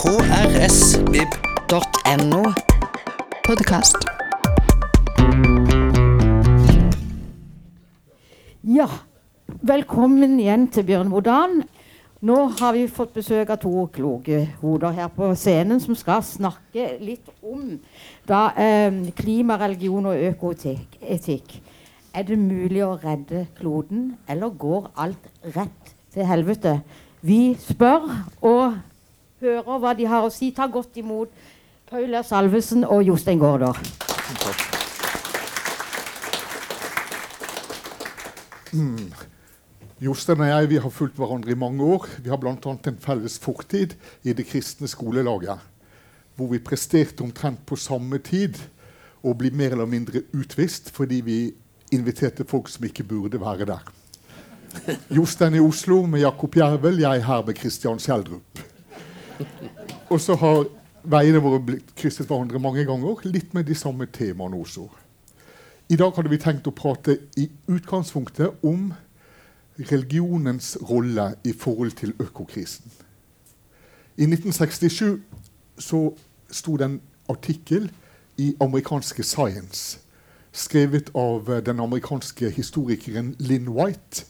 krsvib.no. Podkast. Ja, velkommen igjen til Bjørn Modan. Nå har vi fått besøk av to kloke hoder her på scenen som skal snakke litt om da, eh, klima, religion og økoetikk. Er det mulig å redde kloden, eller går alt rett til helvete? Vi spør og hører hva de har å si. Ta godt imot Paula Salvesen og Jostein Gaarder. Jostein og jeg har fulgt hverandre i mange år. Vi har bl.a. en felles fortid i det kristne skolelaget. Hvor vi presterte omtrent på samme tid å bli mer eller mindre utvist fordi vi inviterte folk som ikke burde være der. Jostein i Oslo med Jakob Jervel, jeg her med Christian Schjelderup. Og så har veiene våre blitt krysset hverandre mange ganger, litt med de samme temaene også. I dag hadde vi tenkt å prate i utgangspunktet om religionens rolle i forhold til økokrisen. I 1967 så sto det en artikkel i amerikanske Science skrevet av eh, den amerikanske historikeren Lynn White.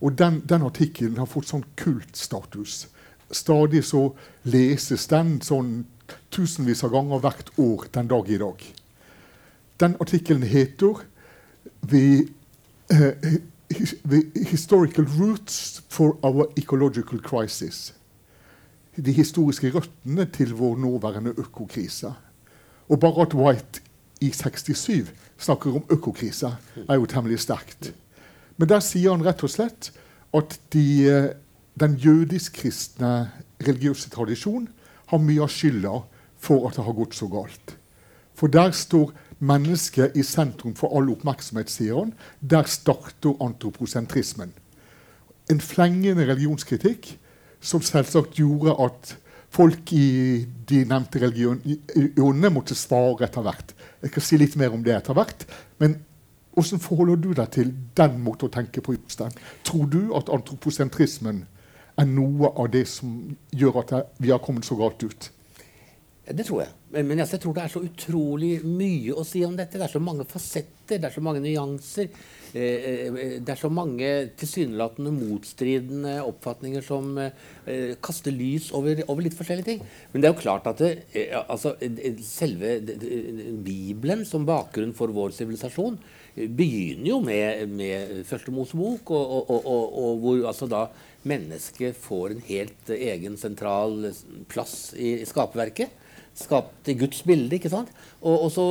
Og den, den artikkelen har fått sånn kultstatus. Stadig så leses den sånn tusenvis av ganger hvert år den dag i dag. Den artikkelen heter The, uh, the Historical Roots for Our Ecological Crisis. De historiske røttene til vår nåværende økokrise. Og bare at White i 67 snakker om økokrise, er jo temmelig sterkt. Men der sier han rett og slett at de, eh, den jødisk-kristne religiøse tradisjon har mye av skylda for at det har gått så galt. For der står mennesket i sentrum for all oppmerksomhet, sier han. Der starter antroposentrismen. En flengende religionskritikk som selvsagt gjorde at folk i de nevnte religionene måtte svare etter hvert. Jeg kan si litt mer om det etter hvert. Men hvordan forholder du deg til den måten å tenke på? Jostein? Tror du at antroposentrismen er noe av det som gjør at vi har kommet så galt ut? Det tror jeg. Men, altså, jeg tror det er så utrolig mye å si om dette. Det er så mange fasetter, det er så mange nyanser. Eh, eh, det er så mange tilsynelatende motstridende oppfatninger som eh, kaster lys over, over, litt forskjellige ting. Men det er jo klart at det, eh, altså, selve Bibelen som bakgrunn for vår sivilisasjon eh, begynner jo med, med Første Mosebok, og, og, og, og hvor altså da mennesket får en helt egen sentral plass i, i skaperverket skapt i Guds bilde. ikke sant? Og, og, så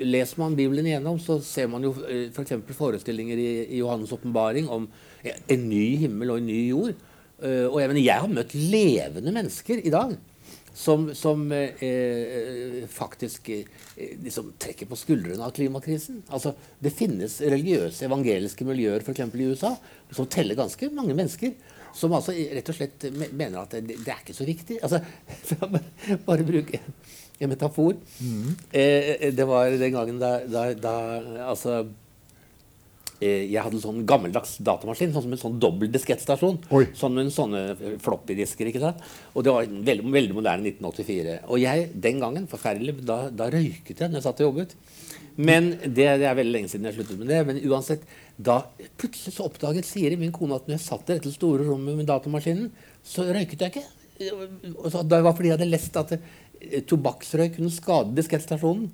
leser man Bibelen igjennom, så ser man jo eh, f.eks. For forestillinger i, i Johannes' åpenbaring om en ny himmel og en ny jord. Uh, og jeg, mener, jeg har møtt levende mennesker i dag som, som eh, eh faktisk eh, liksom trekker på skuldrene av klimakrisen. Altså, det finnes religiøse, evangeliske miljøer f.eks. i USA som teller ganske mange mennesker som altså rett og slett mener at det, det er ikke så viktig. Altså, bare bruke en metafor. Mm. Eh, det var den gangen da, da, da altså eh, jeg hadde en sånn gammeldags datamaskin, sånn som en sånn dobbel diskettstasjon. Sånn med sånne floppy-disker. ikke sant? Og det var veldig, veldig moderne 1984. Og jeg den gangen, forferdelig, da, da røyket jeg når jeg satt og jobbet. Men det, det, er veldig lenge siden jeg sluttet med det. Men uansett, da plutselig så oppdaget Siri, min kone, at når jeg satt i dette store rommet med datamaskinen, så røyket jeg ikke. Og så, det var fordi jeg hadde lest at eh, tobakksrøyk kunne skade diskettstasjonen.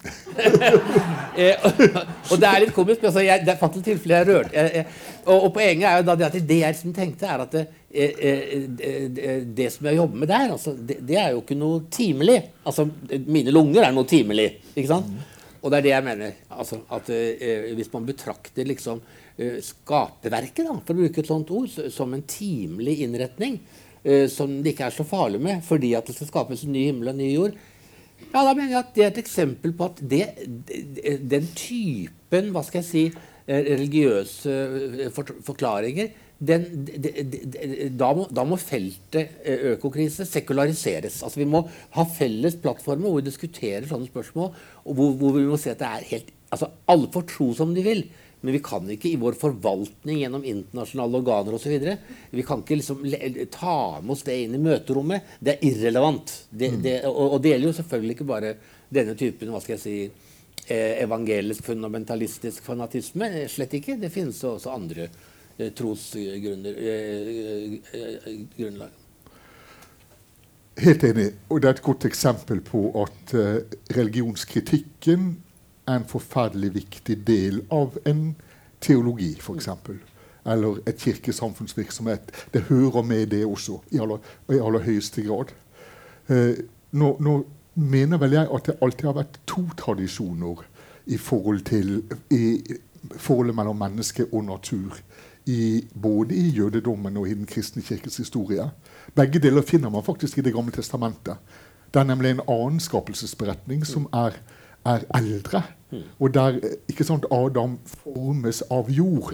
eh, og, og, det er litt komisk. Altså, jeg, det er faktisk tilfellet jeg rørte jeg, og, og, poenget er jo da det at det jeg liksom tenkte, er at det, eh, eh, det som jeg jobber med der, altså, det, det, er jo ikke noe timelig. Altså, mine lunger er noe timelig. ikke sant? Og det er det jeg mener. Altså, at eh, Hvis man betrakter liksom, skaperverket, da, for å bruke et sånt ord, som en timelig innretning, eh, som det ikke er så farlig med fordi at det skal skapes en ny himmel og en ny jord, ja, da mener jeg at det er et eksempel på at det, den typen hva skal jeg si, eh, religiøse eh, forklaringer den, de, de, de, da, må, da, må, feltet eh, økokrise sekulariseres. Altså Vi må ha felles plattformer hvor vi diskuterer sånne spørsmål, og hvor, hvor vi må se at det er helt altså Alle får tro som de vil, Men vi kan ikke i vår forvaltning gjennom internasjonale organer osv. Vi kan ikke liksom ta med oss det inn i møterommet. Det er irrelevant. Det, det, og, og, det gjelder jo selvfølgelig ikke bare denne typen hva skal jeg si, eh, evangelisk fundamentalistisk fanatisme. Slett ikke. Det finnes også andre eh, trosgrunner. Eh. Helt enig. Og det er et godt eksempel på at religionskritikken er en forferdelig viktig del av en teologi, f.eks. Eller et kirkesamfunnsvirksomhet. Det hører med det også, i aller, i aller høyeste grad. Eh, nå, nå, mener vel jeg at det alltid har vært to tradisjoner i forhold til i forholdet mellom menneske og natur. I, både i jødedommen og i den kristne kirkes historie. Begge deler finner man faktisk i Det gamle testamentet. Det er nemlig en annen skapelsesberetning som er, er eldre. Og der ikke sant, Adam formes av jord.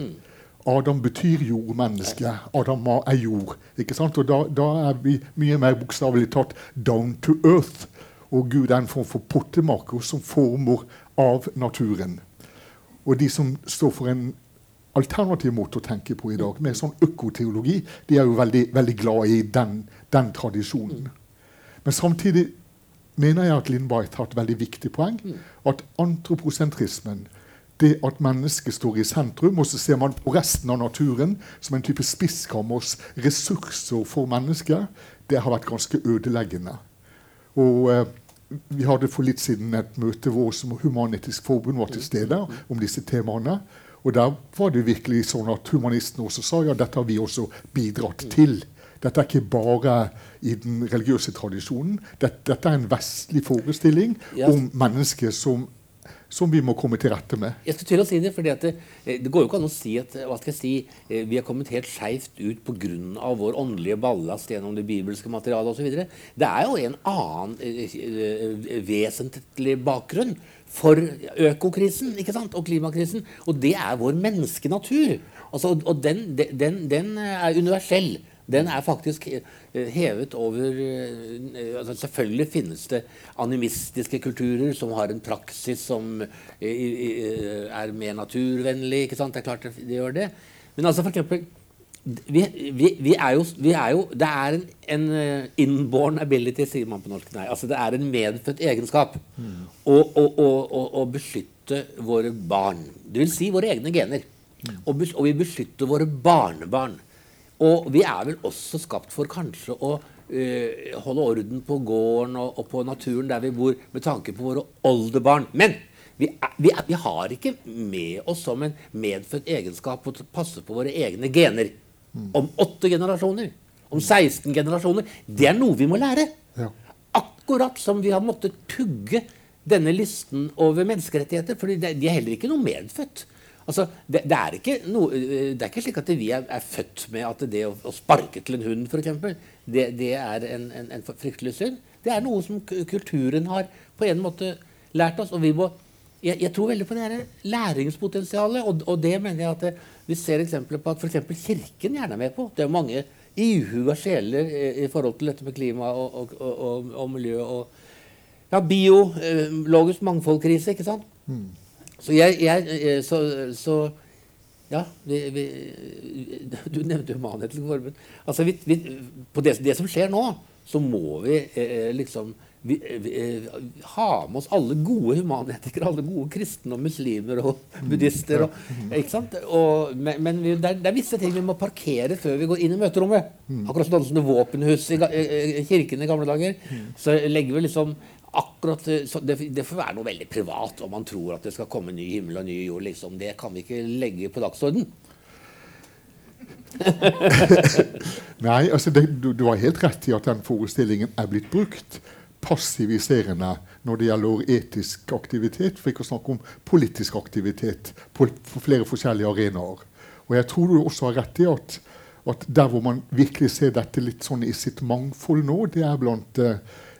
Adam betyr jordmenneske. Adam er jord. ikke sant? Og da, da er vi mye mer bokstavelig tatt down to earth. Og Gud er en form for pottemaker som former av naturen. Og de som står for en alternativ måte å tenke på i dag, med sånn økoteologi, de er jo veldig, veldig glad i den, den, tradisjonen. Men samtidig mener jeg at Lindberg har et veldig viktig poeng. At antroposentrismen, det at mennesket står i sentrum, og så ser man på resten av naturen som en type spiskammers ressurser for mennesket, det har vært ganske ødeleggende. Og eh, vi hadde for litt siden et møte hvor som Human-Etisk Forbund var til stede om disse temaene. Og der var det virkelig sånn at humanistene også sa ja, dette har vi også bidratt til. Dette er ikke bare i den religiøse tradisjonen. Dette, dette er en vestlig forestilling ja. om mennesket som som vi må komme til rette med. Jeg skal til å si Det fordi det, eh, det, går jo ikke an å si at hva skal jeg si, eh, vi har kommet helt skeivt ut pga. vår åndelige ballast gjennom det bibelske materialet osv. Det er jo en annen eh, vesentlig bakgrunn for økokrisen ikke sant? og klimakrisen. Og det er vår menneskenatur. Altså, og den, den, den er universell. Den er faktisk eh, hevet over eh, altså Selvfølgelig finnes det animistiske kulturer som har en praksis som eh, er mer naturvennlig. ikke sant? Det er klart det gjør det. Men altså for eksempel, vi, vi, vi, er jo, vi, er jo, Det er en, en, inborn ability, sier man på norsk. Nei, altså Det er en medfødt egenskap mm. å, å, å, å, beskytte våre barn. Det vil si våre egne gener. Mm. Og, og vi beskytter våre barnebarn. Og vi er vel også skapt for kanskje å uh, holde orden på gården og, og, på naturen der vi bor, med tanke på våre oldebarn. Men vi, er, vi, er, vi, har ikke med oss som en medfødt egenskap å passe på våre egne gener. Mm. Om åtte generasjoner, om 16 generasjoner. Det er noe vi må lære. Ja. Akkurat som vi har måttet pugge denne listen over menneskerettigheter. For de er heller ikke noe medfødt. Altså, det, det, er no, det, er ikke slik at vi er, er, født med at det å, å sparke til en hund, f.eks., det, det er en, en, en, fryktelig synd. Det er noe som kulturen har på en måte lært oss. og vi må jeg, jeg tror veldig på det her læringspotensialet, og, og, det mener jeg at det, vi ser eksempler på at f.eks. Kirken gjerne er med på. Det er mange ihuga sjeler i, i, forhold til dette med klima og, og, og miljø og ja, biologisk eh, mangfoldkrise, ikke sant? Mm. Så jeg, jeg eh, så, så, ja, vi, vi, Du nevnte Human-Etisk Forbund. Altså, vi, på det, det, som skjer nå, så må vi eh, liksom vi, vi, eh, ha med oss alle gode humanetikere, alle gode kristne og muslimer og buddhister. Og, ikke sant? Og, men, men vi, det, er, det, er, visse ting vi må parkere før vi går inn i møterommet. Akkurat sånn som våpenhus i, i, kirken i gamle dager. Så legger vi liksom akkurat eh, det, det, får være noe veldig privat om man tror at det skal komme ny himmel og ny jord. Liksom. Det kan vi ikke legge på dagsorden. Nei, altså det, du, du, har helt rett i at den forestillingen er blitt brukt passiviserende når det gjelder etisk aktivitet, for ikke å snakke om politisk aktivitet på, på flere forskjellige arenaer. Og jeg tror du også har rett i at, at der hvor man virkelig ser dette litt sånn i sitt mangfold nå, det er blant uh,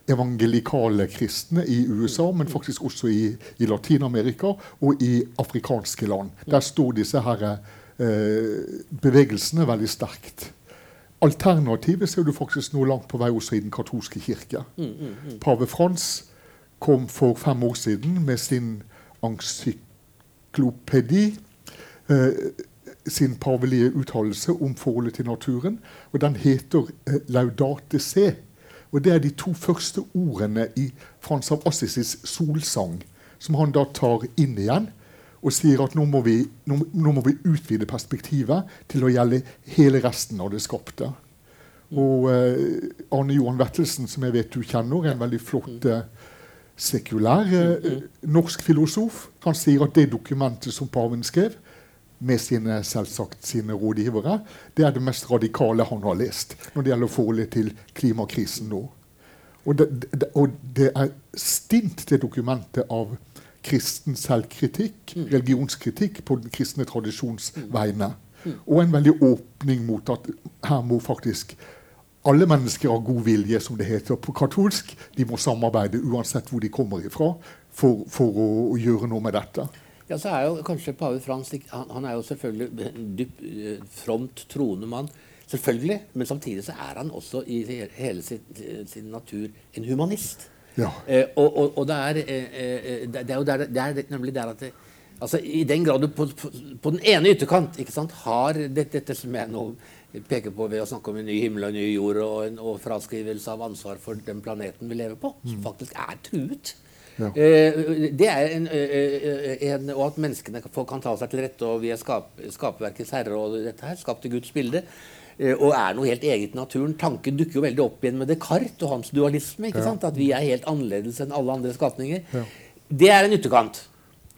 evangelikale kristne i USA, men faktisk også i, i Latin-Amerika og i afrikanske land. Der står disse her, eh, bevegelsene veldig sterkt. Alternativet ser du faktisk nå langt på vei også i den katolske kirke. Pave Frans kom for fem år siden med sin encyklopedi eh, sin pavelige uttalelse om forholdet til naturen. og Den heter eh, 'Laudate se'. Og Det er de to første ordene i Frans av Assisis solsang, som han da tar inn igjen og sier at nå må, vi, nå, nå må vi utvide perspektivet til å gjelde hele resten av det skapte. Og eh, Arne Johan Vettelsen, som jeg vet du kjenner, er en veldig flott eh, sekulær eh, norsk filosof. Han sier at det dokumentet som paven skrev, med sine, selvsagt sine rådgivere, det er det mest radikale han har lest når det gjelder forholdet til klimakrisen nå. Og det, det, og det er stint, det dokumentet, av kristen selvkritikk, religionskritikk, på den kristne tradisjons vegne. Og en veldig åpning mot at her må faktisk alle mennesker av god vilje, som det heter på katolsk, de må samarbeide uansett hvor de kommer ifra, for, for å, å gjøre noe med dette. Ja, så er jo kanskje pave Frans han, han er jo selvfølgelig dyp, eh, fromt troende mann. Selvfølgelig. Men samtidig så er han også i hele sin, sin natur en humanist. Ja. Eh, og, og, og det, er, eh, eh det, er jo der, det er nemlig der at det, altså I den grad du på, på, på den ene ytterkant ikke sant, har dette, dette, som jeg nå peker på ved å snakke om en ny himmel og en ny jord og, en, og fraskrivelse av ansvar for den planeten vi lever på, som mm. faktisk er truet ja. Eh, det er en, eh, eh, en, og at menneskene kan ta seg til rette, og vi er skap, skaperverkets herre og dette her, skapt i Guds bilde. Og er noe helt eget i naturen. Tanken dukker jo veldig opp igjen med Descartes og hans dualisme. ikke ja. sant? At vi er helt annerledes enn alle andre skapninger. Ja. Det er en ytterkant.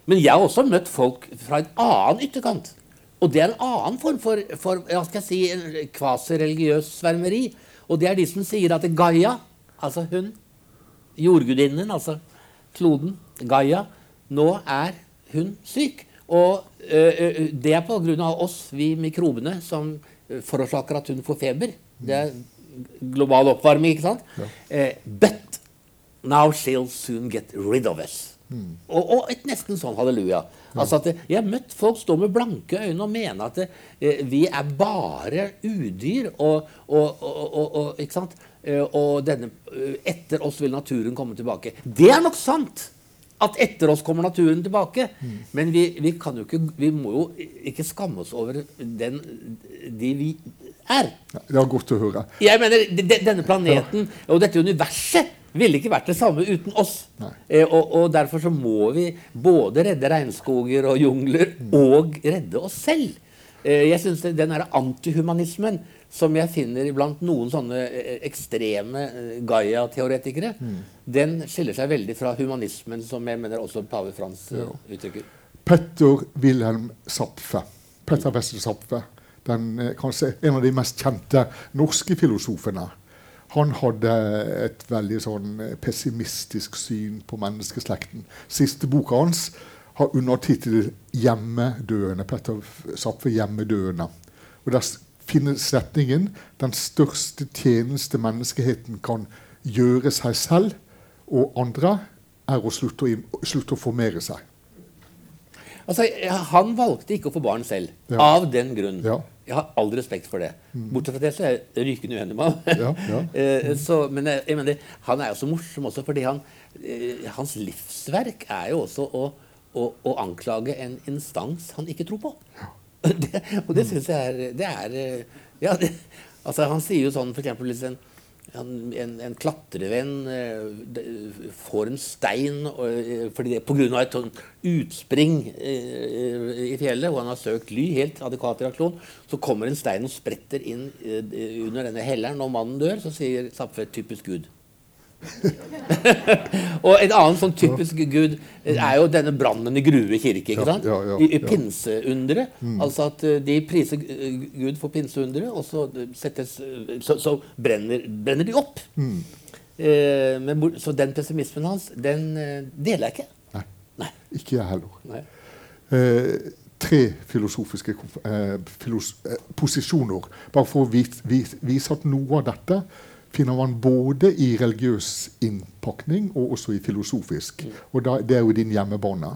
Men jeg har også møtt folk fra en annen ytterkant. Og det er en annen form for, for ja, skal jeg si, en kvasireligiøs svermeri. Og det er de som sier at Gaia, altså hun, jordgudinnen, altså kloden, Gaia, nå er hun syk. Og det er pga. oss, vi mikrobene, som forårsaker at hun får feber. Det er global oppvarming, ikke sant? Ja. Eh, but now she'll soon get rid of us. Mm. Og, og, et nesten sånn halleluja. Ja. Altså at Jeg har møtt folk stå med blanke øyne og mene at eh, vi er bare udyr. Og, og, og ikke sant? Eh, og denne, eh, etter oss vil naturen komme tilbake. Det er nok sant! At etter oss kommer naturen tilbake. Mm. Men vi, vi, kan jo ikke, vi må jo ikke skamme oss over den, de vi er. Ja, det var godt å høre. Jeg mener, de, Denne planeten og dette universet ville ikke vært det samme uten oss. Eh, og, og, Derfor så må vi både redde regnskoger og jungler og redde oss selv. Eh, jeg synes Den der antihumanismen som jeg finner blant noen sånne eh, ekstreme eh, Gaia-teoretikere, mm. den skiller seg veldig fra humanismen, som jeg mener også pave Frans ja. uttrykker. Petter Wilhelm Zapfe, Petter Wessel Zapfe, den, kanskje en av de mest kjente norske filosofene. Han hadde et veldig sånn pessimistisk syn på menneskeslekten. Siste boka hans har undertittelen 'Hjemmedøende'. Petter Zapfe 'Hjemmedøende'. Og Der finnes setningen 'Den største tjeneste menneskeheten kan gjøre seg selv og andre', er å slutte å, slutte å formere seg. Altså, Han valgte ikke å få barn selv. Ja. Av den grunn. Ja. Jeg har all respekt for det. Mm. Bortsett fra det så er jeg rykende uenig med ham. Ja, eh, så, men jeg, jeg mener, han er jo så morsom også fordi han, eh, hans livsverk er jo også å, å, å anklage en instans han ikke tror på. Det, og det syns jeg er, det er eh, ja, det, altså Han sier jo sånn f.eks. hvis en, en, en, klatrevenn eh, får en stein eh, fordi det, pga. et sånn utspring i fjellet, og han har søkt ly, helt adekvat reaksjon, så kommer en stein og spretter inn under denne helleren, og mannen dør. Så sier Zapfe 'typisk Gud'. og en annen sånn typisk gud er jo denne brannen i Grue kirke. ikke sant? Ja, ja, ja, I, pinseunderet. Mm. Altså at uh, de priser Gud for pinseunderet, og så, settes, så, så brenner, brenner, de opp. Mm. Eh, men, så den pessimismen hans, den deler jeg ikke. Nei. Nei. Ikke jeg heller. Eh, tre filosofiske eh, filos posisjoner, bare for å vise, vise, vise at noe av dette finner man både i religiøs innpakning og også i filosofisk. Mm. Og da, det er jo din hjemmebane.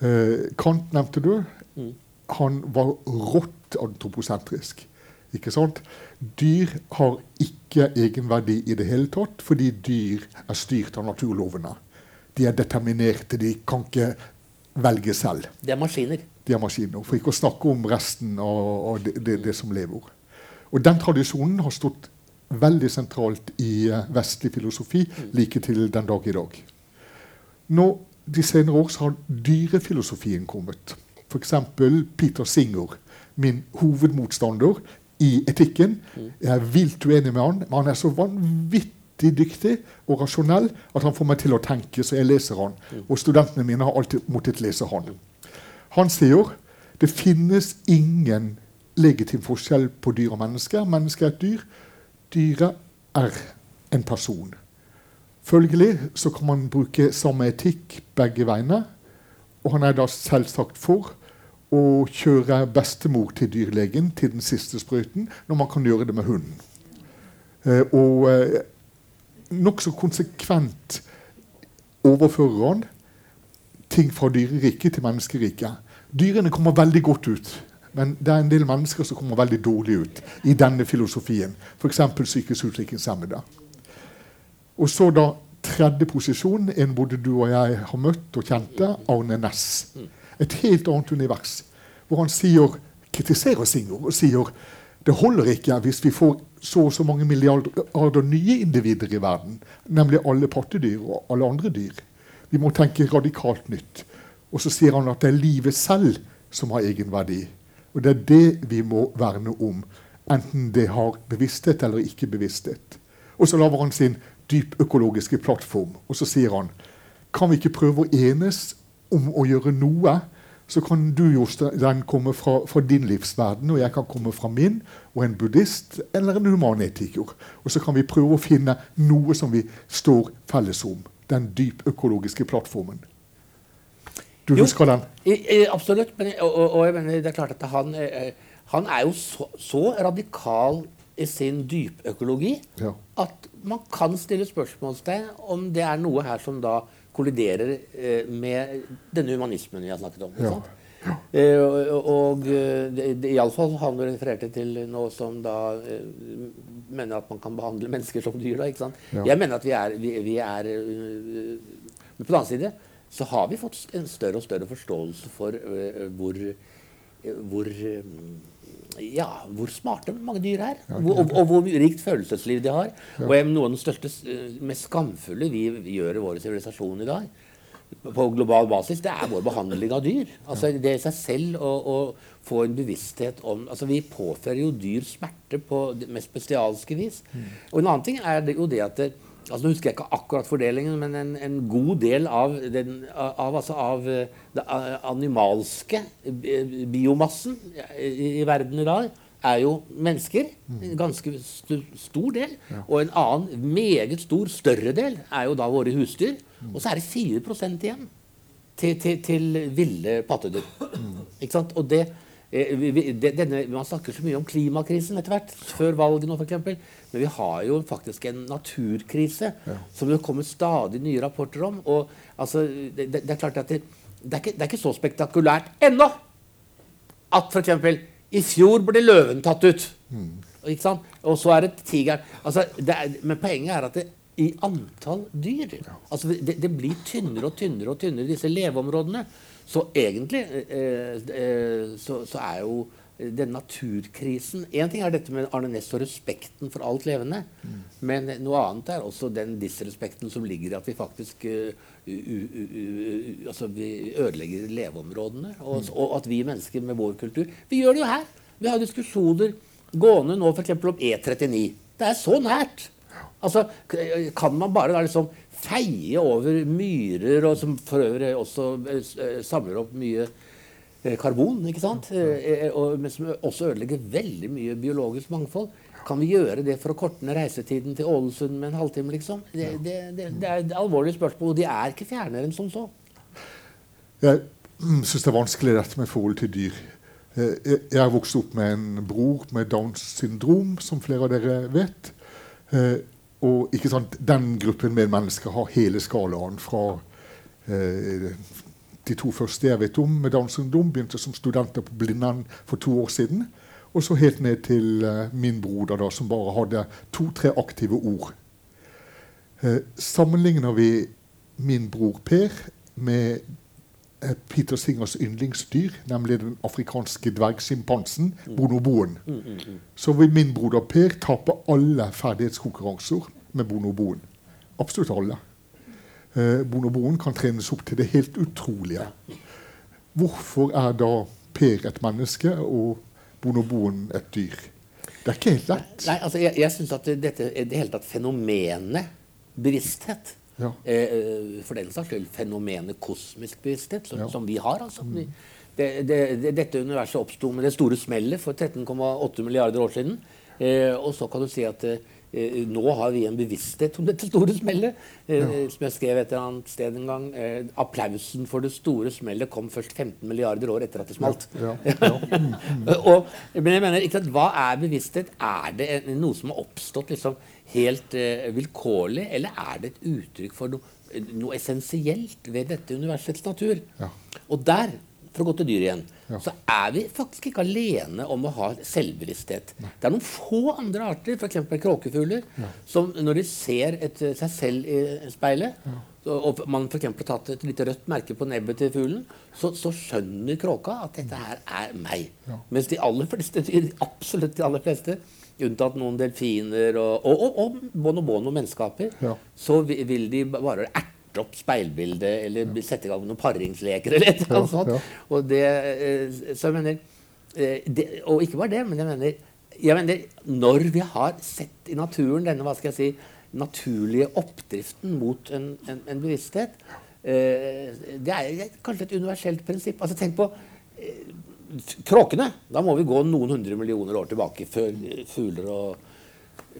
Eh, Kant nevnte du. Mm. Han var rått antroposentrisk. Ikke sant? Dyr har ikke egenverdi i det hele tatt, fordi dyr er styrt av naturlovene. De er determinerte. De kan ikke velge selv. De er maskiner. de er maskiner. For ikke å snakke om resten av, av det, det, det, som lever. Og den tradisjonen har stått veldig sentralt i uh, vestlig filosofi like til den dag i dag. Nå, De senere år har dyrefilosofien kommet. F.eks. Peter Singer, min hovedmotstander i etikken. Jeg er vilt uenig med han, men han er så vanvittig dyktig og rasjonell at han får meg til å tenke, så jeg leser han. Og studentene mine har alltid måttet lese han. Han sier det finnes ingen legitim forskjell på dyr og mennesker. Mennesket er et dyr. Dyret er en person. Følgelig så kan man bruke samme etikk begge veiene. Og han er da selvsagt for å kjøre bestemor til dyrlegen til den siste sprøyten, når man kan gjøre det med hunden. Eh, og eh, nokså konsekvent overfører han ting fra dyreriket til menneskeriket. Dyrene kommer veldig godt ut. Men det er en del mennesker som kommer veldig dårlig ut i denne filosofien. F.eks. psykisk utviklingshemmede. Og så da tredje posisjon, en både du og jeg har møtt og kjente, Arne Næss. Et helt annet univers. Hvor han sier, kritiserer Singer og sier det holder ikke hvis vi får så og så mange milliarder nye individer i verden, nemlig alle pattedyr og alle andre dyr. Vi må tenke radikalt nytt. Og så sier han at det er livet selv som har egenverdi. Og det er det vi må verne om, enten det har bevissthet eller ikke bevissthet. Og så lager han sin dyp økologiske plattform. Og så sier han kan vi ikke prøve å enes om å gjøre noe? Så kan du Jostein, komme fra, fra, din livsverden, og jeg kan komme fra min, og en buddhist eller en humanetiker. Og så kan vi prøve å finne noe som vi står felles om. Den dyp økologiske plattformen. Du jo, husker den? absolutt. Men, og, og, og, jeg mener, det er klart at han, eh, han er jo så, så radikal i sin dypøkologi ja. at man kan stille spørsmålstegn om det er noe her som da kolliderer eh, med denne humanismen vi har snakket om. Ja. Ja. Eh, og, og eh, iallfall han refererte til noe som da eh, mener at man kan behandle mennesker som dyr. Da, ikke sant? Jeg mener at vi er, vi, vi er Men på den annen side så har vi fått en større og større forståelse for uh, hvor, uh, hvor ja, hvor smarte mange dyr er. Hvor, og, og, hvor rikt følelsesliv de har. Og noe av den største, eh, mest skamfulle vi gjør i vår sivilisasjon i dag, på global basis, det er vår behandling av dyr. Altså Det i seg selv å, å, få en bevissthet om altså Vi påfører jo dyr smerte på det mest bestialske vis. Mm. Og en annen ting er det jo det at det, altså Nå husker jeg ikke akkurat fordelingen, men en, en god del av, den, av, altså av eh, det animalske biomassen i, i, verden i dag er jo mennesker. En ganske st stor del. Og en annen meget stor, større del er jo da våre husdyr. Og så er det 4 igjen til, til, til ville pattedyr. Ikke sant? Og det, Eh, denne, man snakker så mye om klimakrisen etter hvert, før valget nå f.eks. Men vi har jo faktisk en naturkrise ja. som det kommer stadig nye rapporter om. Og altså, det, det, er klart at det, det, er ikke, det er ikke så spektakulært ennå at f.eks. i fjor ble løven tatt ut. Mm. Ikke sant? Og så er det tigeren. Altså, men poenget er at det, i antall dyr altså det, det blir tynnere og tynnere og tynnere, disse leveområdene. Så egentlig eh, eh, så, så, er jo den naturkrisen Én ting er dette med Arne Næss og respekten for alt levende. Mm. Men noe annet er også den disrespekten som ligger i at vi faktisk uh, u, u, u, altså vi ødelegger leveområdene. Og, mm. og, at vi mennesker med vår kultur Vi gjør det jo her. Vi har diskusjoner gående nå f.eks. om E39. Det er så nært. Altså, Kan man bare da liksom feie over myrer, og som for øvrig også eh, samler opp mye eh, karbon, ikke sant? Eh, men som også ødelegger veldig mye biologisk mangfold. Kan vi gjøre det for å korte ned reisetiden til Ålesund med en halvtime? liksom? Det, det, det, det er et alvorlig spørsmål, og de er ikke fjernere enn som så. Jeg syns det er vanskelig dette med forhold til dyr. Jeg har vokst opp med en bror med Downs syndrom, som flere av dere vet. Og den gruppen med mennesker har hele skalaen fra eh, de to første jeg vet om med Downs syndrom, begynte som studenter på Blindern for to år siden. Og så helt ned til eh, min broder, da, som bare hadde to-tre aktive ord. Eh, sammenligner vi min bror Per med Peter Singers yndlingsdyr, nemlig den afrikanske dvergsjimpansen bonoboen. Så vil min broder Per tape alle ferdighetskonkurranser med bonoboen. Absolutt alle. Eh, bonoboen kan trenes opp til det helt utrolige. Hvorfor er da Per et menneske og bonoboen et dyr? Det er ikke helt lett. Nei, altså jeg, jeg synes at dette det hele tatt fenomenet bevissthet Ja. eh, For den saks skyld fenomenet kosmisk bevissthet, som, Ja. som vi har. altså. Mm. Det, det, det, dette universet oppsto med det store smellet for 13,8 milliarder år siden. Eh, og så kan du si at eh, nå har vi en bevissthet om dette store smellet. Eh, Som jeg skrev et eller annet sted en gang. Eh, applausen for det store smellet kom først 15 milliarder år etter at det smalt. Ja, ja. og, men jeg mener, ikke sant, Hva er bevissthet? Er det en, noe som har oppstått liksom helt eh, vilkårlig, eller er det et uttrykk for noe, noe essensielt ved dette universets natur? Ja. Og der, for å gå til dyr igjen, Ja. så er vi faktisk ikke alene om å ha selvbevissthet. Det er noen få andre arter, f.eks. kråkefugler, som når de ser et, eh, seg selv i speilet, så- og man f.eks. har tatt et lite rødt merke på nebbet til fuglen, så, så skjønner kråka at dette her er meg. Ja. Mens de aller fleste dyr, absolutt de aller fleste, unntatt noen delfiner og, og, og, og bonobono menneskeaper, Ja. så vil de bare erte opp speilbildet eller sette i gang noen paringsleker eller et eller annet Ja, sånt. ja. Og det, eh, så jeg mener eh, det, Og ikke bare det, men jeg mener, jeg mener Når vi har sett i naturen denne hva skal jeg si, naturlige oppdriften mot en, en, en bevissthet eh, Det er kanskje et universelt prinsipp. Altså Tenk på kråkene. Da må vi gå noen hundre millioner år tilbake før fugler og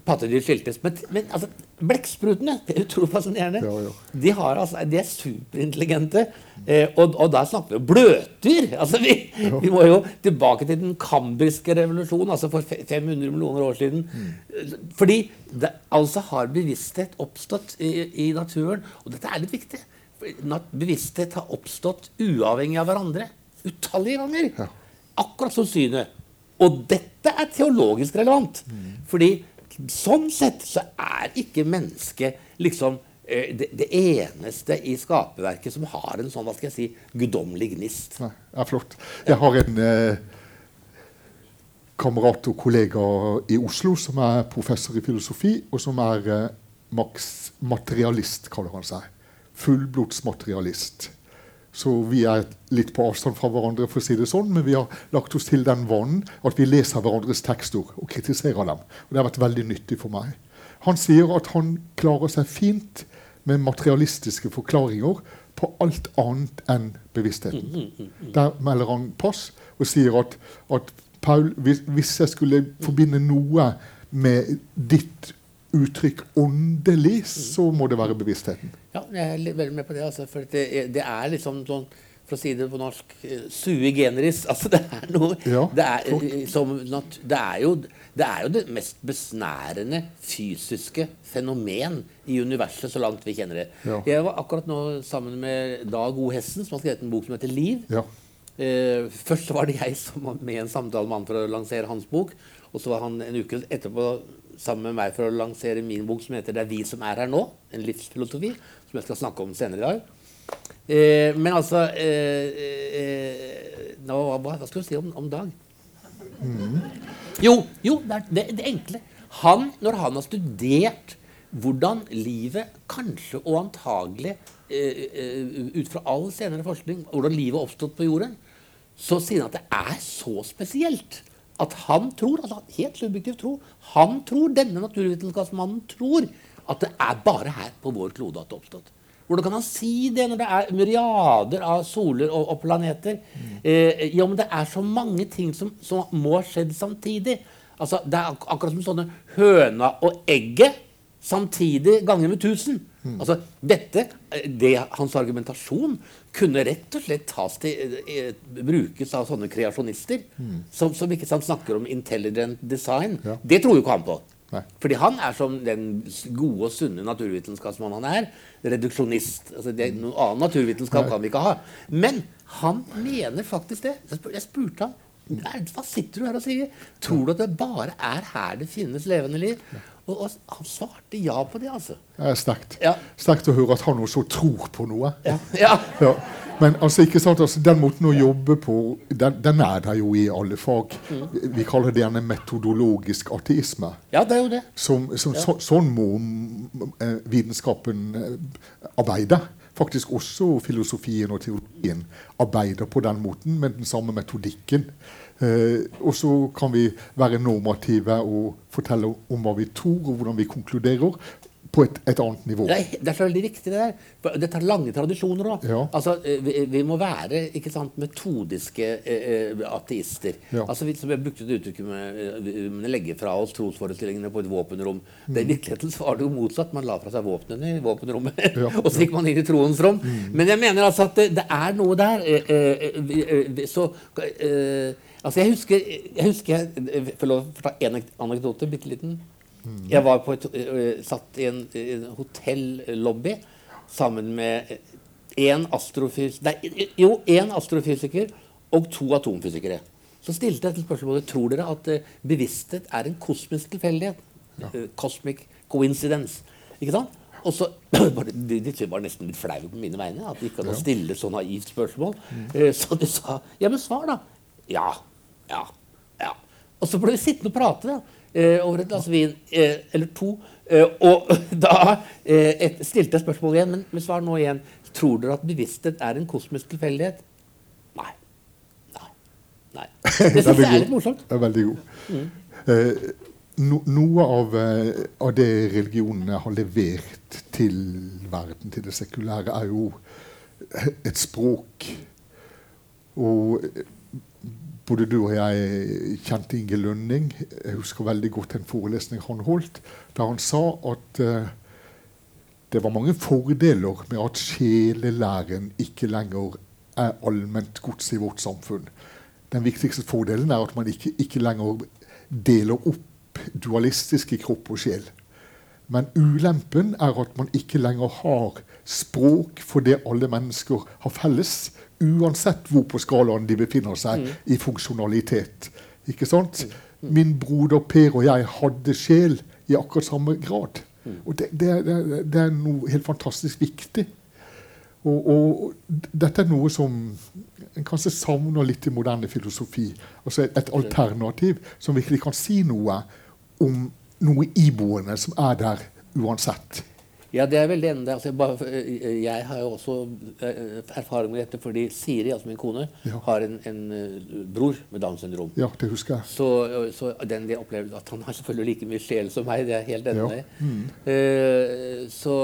pattedyr skiltes. Men, men altså, blekksprutene det er utrolig fascinerende. Ja, ja. De, har, altså, de er superintelligente. Eh, og, og da snakker vi om bløtdyr! Altså, vi, vi må jo tilbake til den kambriske revolusjonen, altså for 500 millioner år siden. Fordi det altså har bevissthet oppstått i, i naturen. Og dette er litt viktig. Bevissthet har oppstått uavhengig av hverandre. Utallige ganger. Ja. Akkurat som synet. Og dette er teologisk relevant. Fordi sånn sett så er ikke mennesket liksom eh, det, det eneste i skaperverket som har en sånn hva skal jeg si, guddommelig gnist. Det er flott. Jeg har en eh, kamerat og kollega i Oslo som er professor i filosofi, og som er eh, Max materialist, kaller han seg. Fullblodsmaterialist. Så vi er litt på avstand fra hverandre, for å si det sånn, men vi har lagt oss til den vanen at vi leser hverandres tekster og kritiserer dem. Og Det har vært veldig nyttig for meg. Han sier at han klarer seg fint med materialistiske forklaringer på alt annet enn bevisstheten. Der melder han pass og sier at, at Paul, hvis, hvis jeg skulle forbinde noe med ditt uttrykk åndelig, så må det være bevisstheten. Ja, jeg er veldig med på det. Altså, for det, det er liksom sånn for å si det på norsk eh, sui generis. Altså, det er noe Ja, det, er, eh, som, det, er jo, det er jo det mest besnærende fysiske fenomen i universet, så langt vi kjenner det. Ja. Jeg var akkurat nå sammen med Dag O. Hessen, som har skrevet en bok som heter Liv. Ja. Eh, først var det jeg som var med i en samtale med han for å lansere hans bok. Og så var han en uke etterpå sammen med meg for å lansere min bok som heter 'Det er vi som er her nå'. En livsfilosofi. Som jeg skal snakke om senere i dag. Eh, men altså eh, eh, nå, hva, hva skal du si om, om Dag? Jo, jo det, er det, det enkle. Han, når han har studert hvordan livet kanskje og antagelig eh, eh, ut fra all senere forskning, hvordan livet har oppstått på jorden, så sier han at det er så spesielt at han tror, altså helt subjektivt tro, han tror, denne naturvitenskapsmannen tror at det er bare her på vår klode at det er oppstått. Hvordan kan han si det når det er myriader av soler og, og planeter? Eh, ja, men det er så mange ting som, som må ha skjedd samtidig. Altså, det er ak akkurat som sånne høna og egget samtidig ganger med 1000. Altså, dette, eh, det, Hans argumentasjon kunne rett og slett til, eh, brukes av sånne kreasjonister som, som ikke sant, snakker om intelligent design. Ja. Det tror jo ikke han på. Nei. Fordi han er som den gode og sunne naturvitenskapsmannen han er. Reduksjonist. Altså det, noe annen naturvitenskap kan vi ikke ha. Men han mener faktisk det. Jeg spur- Jeg spurte ham hva sitter du her og sier? Tror du at det bare er her det finnes levende liv? Og, og han svarte ja på det, altså. Er sterkt. Ja. Sterkt å høre at han også tror på noe. Ja. ja. Ja. Men altså, ikke sant, altså, den måten å jobbe på, den, den er der jo i alle fag. Vi kaller det gjerne metodologisk ateisme. Ja, det er jo det. Som, som, så, sånn må mm, eh, vitenskapen eh, arbeide. Faktisk også filosofien og teologien arbeider på den måten med den samme metodikken. Eh, og så kan vi være normative og fortelle om hva vi tror, og hvordan vi konkluderer, på et, et annet nivå. Det er, det er veldig riktig, det der. For Dette har lange tradisjoner òg. Ja. Altså, eh, vi, vi må være ikke sant, metodiske eh, eh, ateister. Ja. Altså, vi, som jeg brukte det uttrykket med, eh, vi legge fra oss trosforestillingene på et våpenrom. Det I virkeligheten var det jo motsatt. Man la fra seg våpnene i våpenrommet, Ja. og så gikk man inn i troens rom. Men jeg mener altså at det, det er noe der. Eh, eh, så Altså, jeg husker Jeg husker jeg, Får lov å ta en anekdote, bitte liten? Jeg var på et, øh, satt i en, en hotellobby sammen med en astrofys nei, jo, en astrofysiker og to atomfysikere. Så stilte jeg et spørsmål tror dere at eh, bevissthet er en kosmisk tilfeldighet. Eh, cosmic coincidence. Ikke sant? Og så de, de var nesten litt flaue på mine vegne at de ikke hadde stille så naivt spørsmål. Mm. så de sa ja, men svar, da. Ja. Ja. ja. Og så ble vi sittende og prate da, eh, over et glass vin eh, eller to. Eh, og da eh, et, stilte jeg spørsmålet igjen, men, men svar nå igjen. Tror dere at bevissthet er en kosmisk tilfeldighet? Nei. Nei. Nei. Det syns jeg er litt morsomt. Det er veldig god. Eh, no, noe av, eh, av det religionene har levert til verden, til det sekulære, er jo et språk. Og eh, både du og jeg kjente Inge Lønning. Jeg husker veldig godt en forelesning han holdt, der han sa at eh, det var mange fordeler med at sjelelæren ikke lenger er allment gods i vårt samfunn. Den viktigste fordelen er at man ikke, ikke lenger deler opp dualistisk i kropp og sjel. Men ulempen er at man ikke lenger har språk for det alle mennesker har felles, uansett hvor på skalaen de befinner seg i funksjonalitet. Ikke sant? Min broder Per og jeg hadde sjel i akkurat samme grad. Og det, det, det, det er noe helt fantastisk viktig. Og, og dette er noe som en kanskje savner litt i moderne filosofi. Altså et, et alternativ som virkelig kan si noe om noe iboende som er der uansett. Ja, det er vel veldig enig. Altså, jeg, bare, eh, jeg har jo også eh, erfaring med dette fordi Siri, altså min kone, Ja. har en, en eh, bror med Downs syndrom. Ja, det husker jeg. Så, så den det opplever at han har selvfølgelig like mye sjel som meg, det er helt enig Ja. mm. uh, så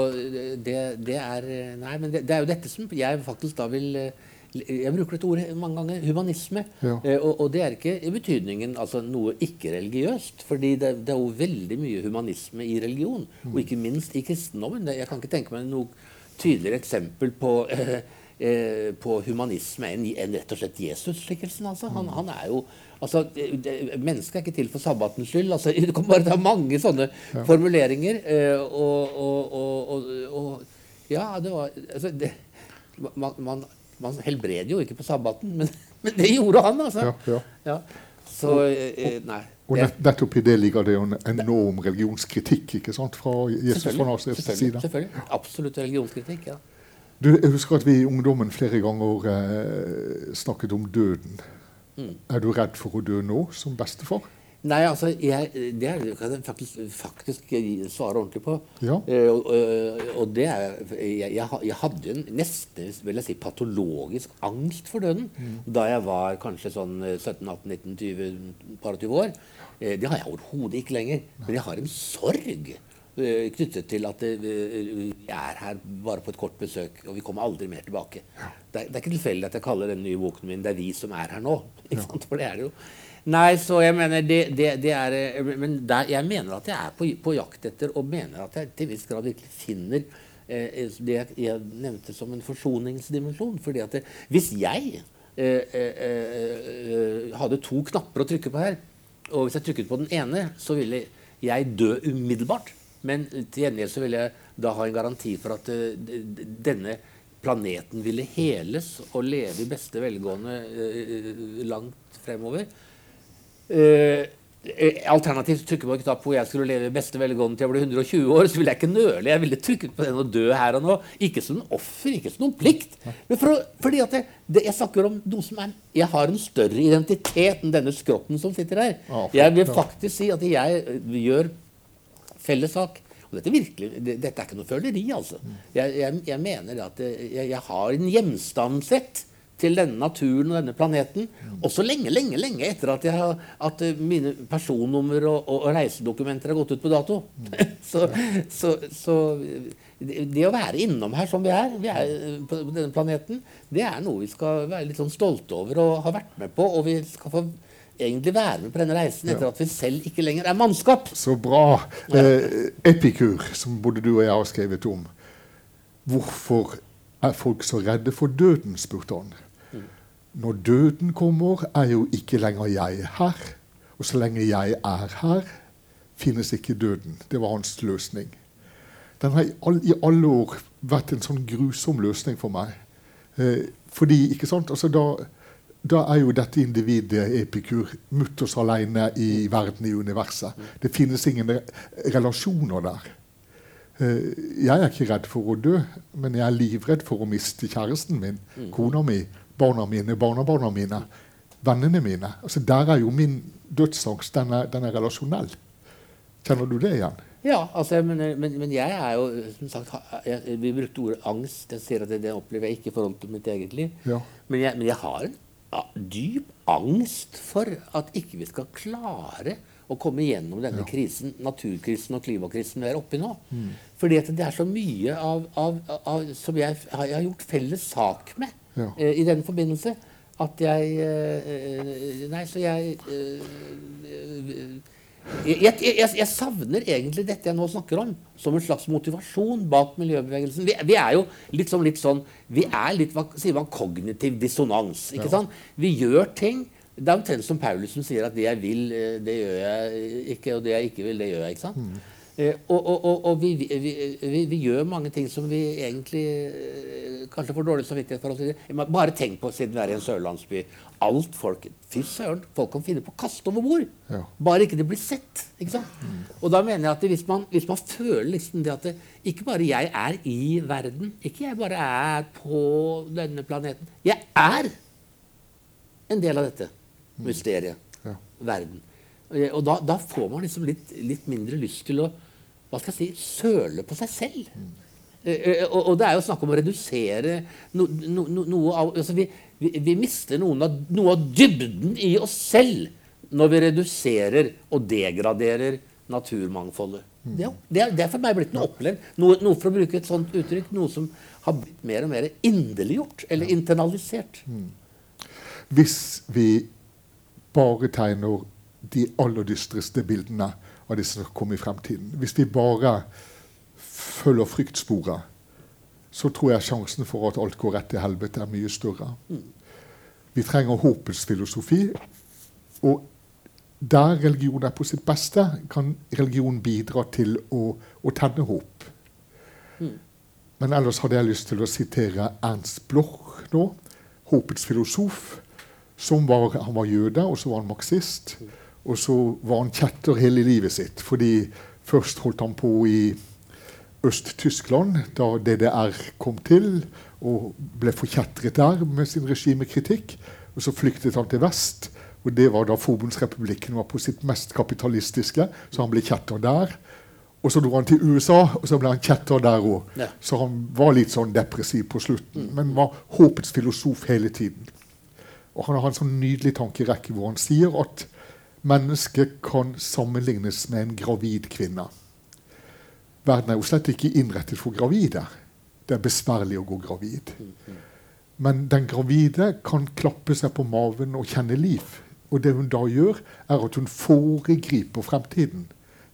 det, det er Nei, men det, det er jo dette som jeg faktisk da vil eh, Jeg bruker dette ordet mange ganger. Humanisme. Ja. Eh, og, og det er ikke i betydningen altså noe ikke-religiøst. fordi det, det er jo veldig mye humanisme i religion, og ikke minst i kristendommen. Jeg kan ikke tenke meg noe tydeligere eksempel på eh, eh, på humanisme enn, enn rett og slett Jesus-skikkelsen. Altså. Han, han er jo altså, Mennesket er ikke til for sabbatens skyld. Altså, du kan bare ta mange sånne formuleringer. Eh, og, og, og, og, og Ja, det var altså, det, man, man, man helbreder jo ikke på sabbaten, men, men det gjorde han, altså. Ja, ja. Så eh, Nei. Og nett, nettopp i det ligger det jo en enorm religionskritikk ikke sant, fra Jesus fra Nasarets side. selvfølgelig. Absolutt religionskritikk. ja. Du, jeg husker at vi i ungdommen flere ganger eh, snakket om døden. Mm. Er du redd for å dø nå, som bestefar? Nei, altså, jeg, det kan jeg faktisk, faktisk svare ordentlig på. Ja. Uh, uh, og, det er jeg, jeg, hadde en nesten vil jeg si, patologisk angst for døden da jeg var kanskje sånn eh, 17-18-19-20 par og 20 år. Uh, det har jeg overhodet ikke lenger. Men jeg har en sorg knyttet til at vi er her bare på et kort besøk, og vi kommer aldri mer tilbake. Det, er, det er ikke tilfeldig at jeg kaller den nye boken min 'Det er vi som er her nå'. Sant? For det er det jo. Nei, så jeg mener det, det, det er eh, Men der, jeg mener at jeg er på, på jakt etter, og mener at jeg til viss grad virkelig finner eh, det jeg, nevnte som en forsoningsdimensjon. fordi at det, hvis jeg eh, eh, eh, hadde to knapper å trykke på her, og hvis jeg trykket på den ene, så ville jeg dø umiddelbart. Men til gjengjeld så ville jeg da ha en garanti for at eh, d- denne planeten ville heles og leve i beste velgående uh, langt fremover. Eh, Alternativt trykke på en knapp hvor jeg skulle leve i beste velgående til jeg ble 120 år, så ville jeg ikke nøle. Jeg ville trykket på den og dø her og nå. Ikke som en offer, ikke som noen plikt. Men for, fordi at jeg, det, jeg snakker om noe som er Jeg har en større identitet enn denne skrotten som sitter her. Jeg vil faktisk si at jeg gjør felles sak. Og dette, virkelig, det, dette er ikke noe føleri, altså. Jeg, jeg, jeg mener at jeg, jeg har en hjemstavnsrett til denne naturen og denne planeten. Også lenge, lenge lenge etter at, har, at mine personnummer og, og, reisedokumenter har gått ut på dato. så, så, så, det å være innom her som vi er, vi er på denne planeten, det er noe vi skal være litt sånn stolte over og ha vært med på. Og vi skal få egentlig være med på denne reisen etter at vi selv ikke lenger er mannskap. Så bra. Eh, Epikur, som både du og jeg har skrevet om. Hvorfor er folk så redde for døden, spurte han. Når døden kommer, er jo ikke lenger jeg her. Og så lenge jeg er her, finnes ikke døden. Det var hans løsning. Den har i alle, i alle år vært en sånn grusom løsning for meg. Eh, fordi, ikke sant, altså da, da, er jo dette individet, epikur, mutters alene i verden, i universet. Det finnes ingen relasjoner der. Eh, jeg er ikke redd for å dø, men jeg er livredd for å miste kjæresten min, kona mi, barna mine, barnebarna mine, vennene mine. Altså, der er jo min dødsangst. Den er, den er relasjonell. Kjenner du det igjen? Ja, altså, men, men, men, jeg er jo som sagt, jeg, Vi brukte ordet angst. Jeg sier at det, det, opplever jeg ikke i forhold til mitt eget liv. Ja. Men, jeg, men, jeg, har en ja, dyp angst for at ikke vi skal klare å komme gjennom denne ja. krisen, naturkrisen og klimakrisen vi er oppi nå. Mm. Fordi det er så mye av, av, av, som jeg, jeg, har gjort felles sak med ja. uh, i den forbindelse. At jeg uh, Nei, så jeg jeg, jeg, jeg, savner egentlig dette jeg nå snakker om, som en slags motivasjon bak miljøbevegelsen. Vi, vi er jo litt sånn, litt sånn Vi er litt hva sier man, kognitiv dissonans. ikke ja. sant? Vi gjør ting. Det er omtrent som Paulus som sier at det jeg vil, det gjør jeg ikke, og det jeg ikke vil, det gjør jeg. ikke sant? Mm. Eh, og, og, og, og vi, vi, vi, vi, gjør mange ting som vi egentlig eh, kanskje får dårlig samvittighet for. Oss. Bare tenk på, siden vi er i en sørlandsby Alt folk Fy søren, folk kan finne på å kaste over bord. Ja. Bare ikke det blir sett. ikke sant? Mm. Og da mener jeg at hvis man, hvis man føler liksom det at det, ikke bare jeg er i verden, ikke jeg bare er på denne planeten Jeg er en del av dette mm. mysteriet. Ja. Verden. Og da, da, får man liksom litt, litt, mindre lyst til å hva skal jeg si, søle på seg selv. Mm. Og, og, det er jo snakk om å redusere no, no, no, noe av altså vi, vi, vi, mister av, noe av dybden i oss selv når vi reduserer og degraderer naturmangfoldet. Mm. Det, det, er, det, er, for meg blitt noe opplevd. Noe, noe, for å bruke et sånt uttrykk, noe som har blitt mer og mer inderliggjort eller internalisert. Mm. Hvis vi bare tegner de aller dystreste bildene av det som kommer i fremtiden. Hvis vi bare følger fryktsporet, så tror jeg sjansen for at alt går rett til helvete, er mye større. Vi trenger håpets filosofi. Og der religion er på sitt beste, kan religion bidra til å, å tenne håp. Men ellers hadde jeg lyst til å sitere Ernst Bloch nå. Håpets filosof. Var, han var jøde, og så var han marxist. Og så var han kjetter hele livet sitt. Fordi først holdt han på i Øst-Tyskland, da DDR kom til, og ble forkjetret der med sin regimekritikk. Og så flyktet han til vest, og det var da Forbundsrepublikken var på sitt mest kapitalistiske, så han ble kjetter der. Og så dro han til USA, og så ble han kjetter der òg. Ja. Så han var litt sånn depressiv på slutten, men var håpets filosof hele tiden. Og han har en sånn nydelig tankerekke hvor han sier at Mennesket kan sammenlignes med en gravid kvinne. Verden er jo slett ikke innrettet for gravide. Det er besværlig å gå gravid. Men den gravide kan klappe seg på maven og kjenne liv. Og det hun da gjør, er at hun foregriper fremtiden.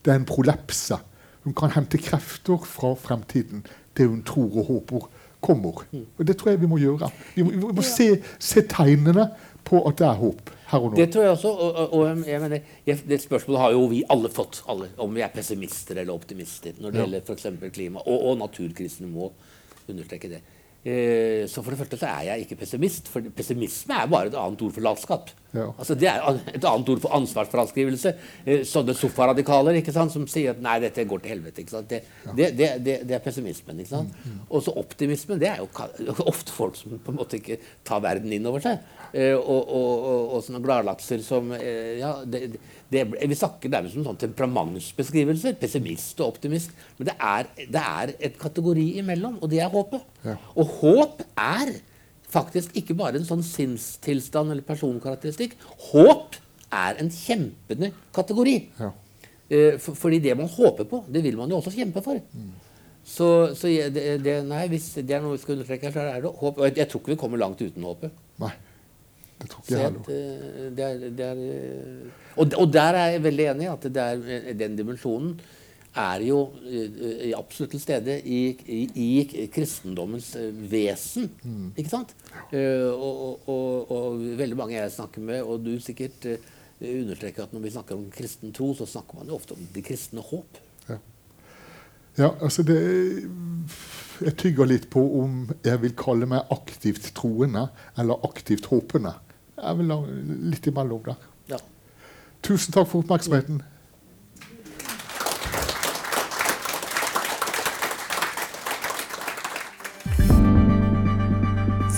Det er en prolepse. Hun kan hente krefter fra fremtiden. Det hun tror og håper kommer. Og det tror jeg vi må gjøre. Vi må, vi må se, se tegnene på at det er håp her og nå. Det tror jeg også. Og, og, og jeg mener, jeg, det spørsmålet har jo vi alle fått, alle, om vi er pessimister eller optimister når det ja. gjelder f.eks. klima. Og, og naturkrisen må understreke det. Eh, så for det første så er jeg ikke pessimist, for pessimisme er bare et annet ord for latskap. Ja. Altså Det er et annet ord for ansvarsfraskrivelse. Eh, sånne sofaradikaler ikke sant, som sier at nei, dette går til helvete. ikke sant? Det, det, det, det, det er pessimismen. ikke sant? Og så optimismen. Det er jo ofte folk som på en måte ikke tar verden inn over seg. Eh, og, og, og, og sånne gladlakser som ja, det, det, Vi snakker nærmest om sånne temperamentsbeskrivelser. Pessimist og optimist. Men det er, det er et kategori imellom, og det er håpet. Ja. Og håp er faktisk ikke bare en sånn sinnstilstand eller personkarakteristikk. Håp er en kjempende kategori. Ja. Eh, for, fordi det man håper på, det vil man jo også kjempe for. Så, så jeg, det, det, nei, hvis det er noe vi skal understreke så er det håp. Og jeg, jeg tror ikke vi kommer langt uten håpet. Nei. Det tror ikke jeg heller. eh, eh, og, og der er jeg veldig enig i at det er, eh, den dimensjonen er jo eh, absolutt til stede i, i, i kristendommens vesen. vesen. Ikke sant? Eh, og, og, og, og veldig mange jeg snakker med, og du sikkert eh, understreker at når vi snakker om kristen tro, så snakker man jo ofte om det kristne håp. Ja, altså det Jeg tygger litt på om jeg vil kalle meg aktivt troende eller aktivt håpende. Jeg vil ha litt imellom der. Ja. Tusen takk for oppmerksomheten.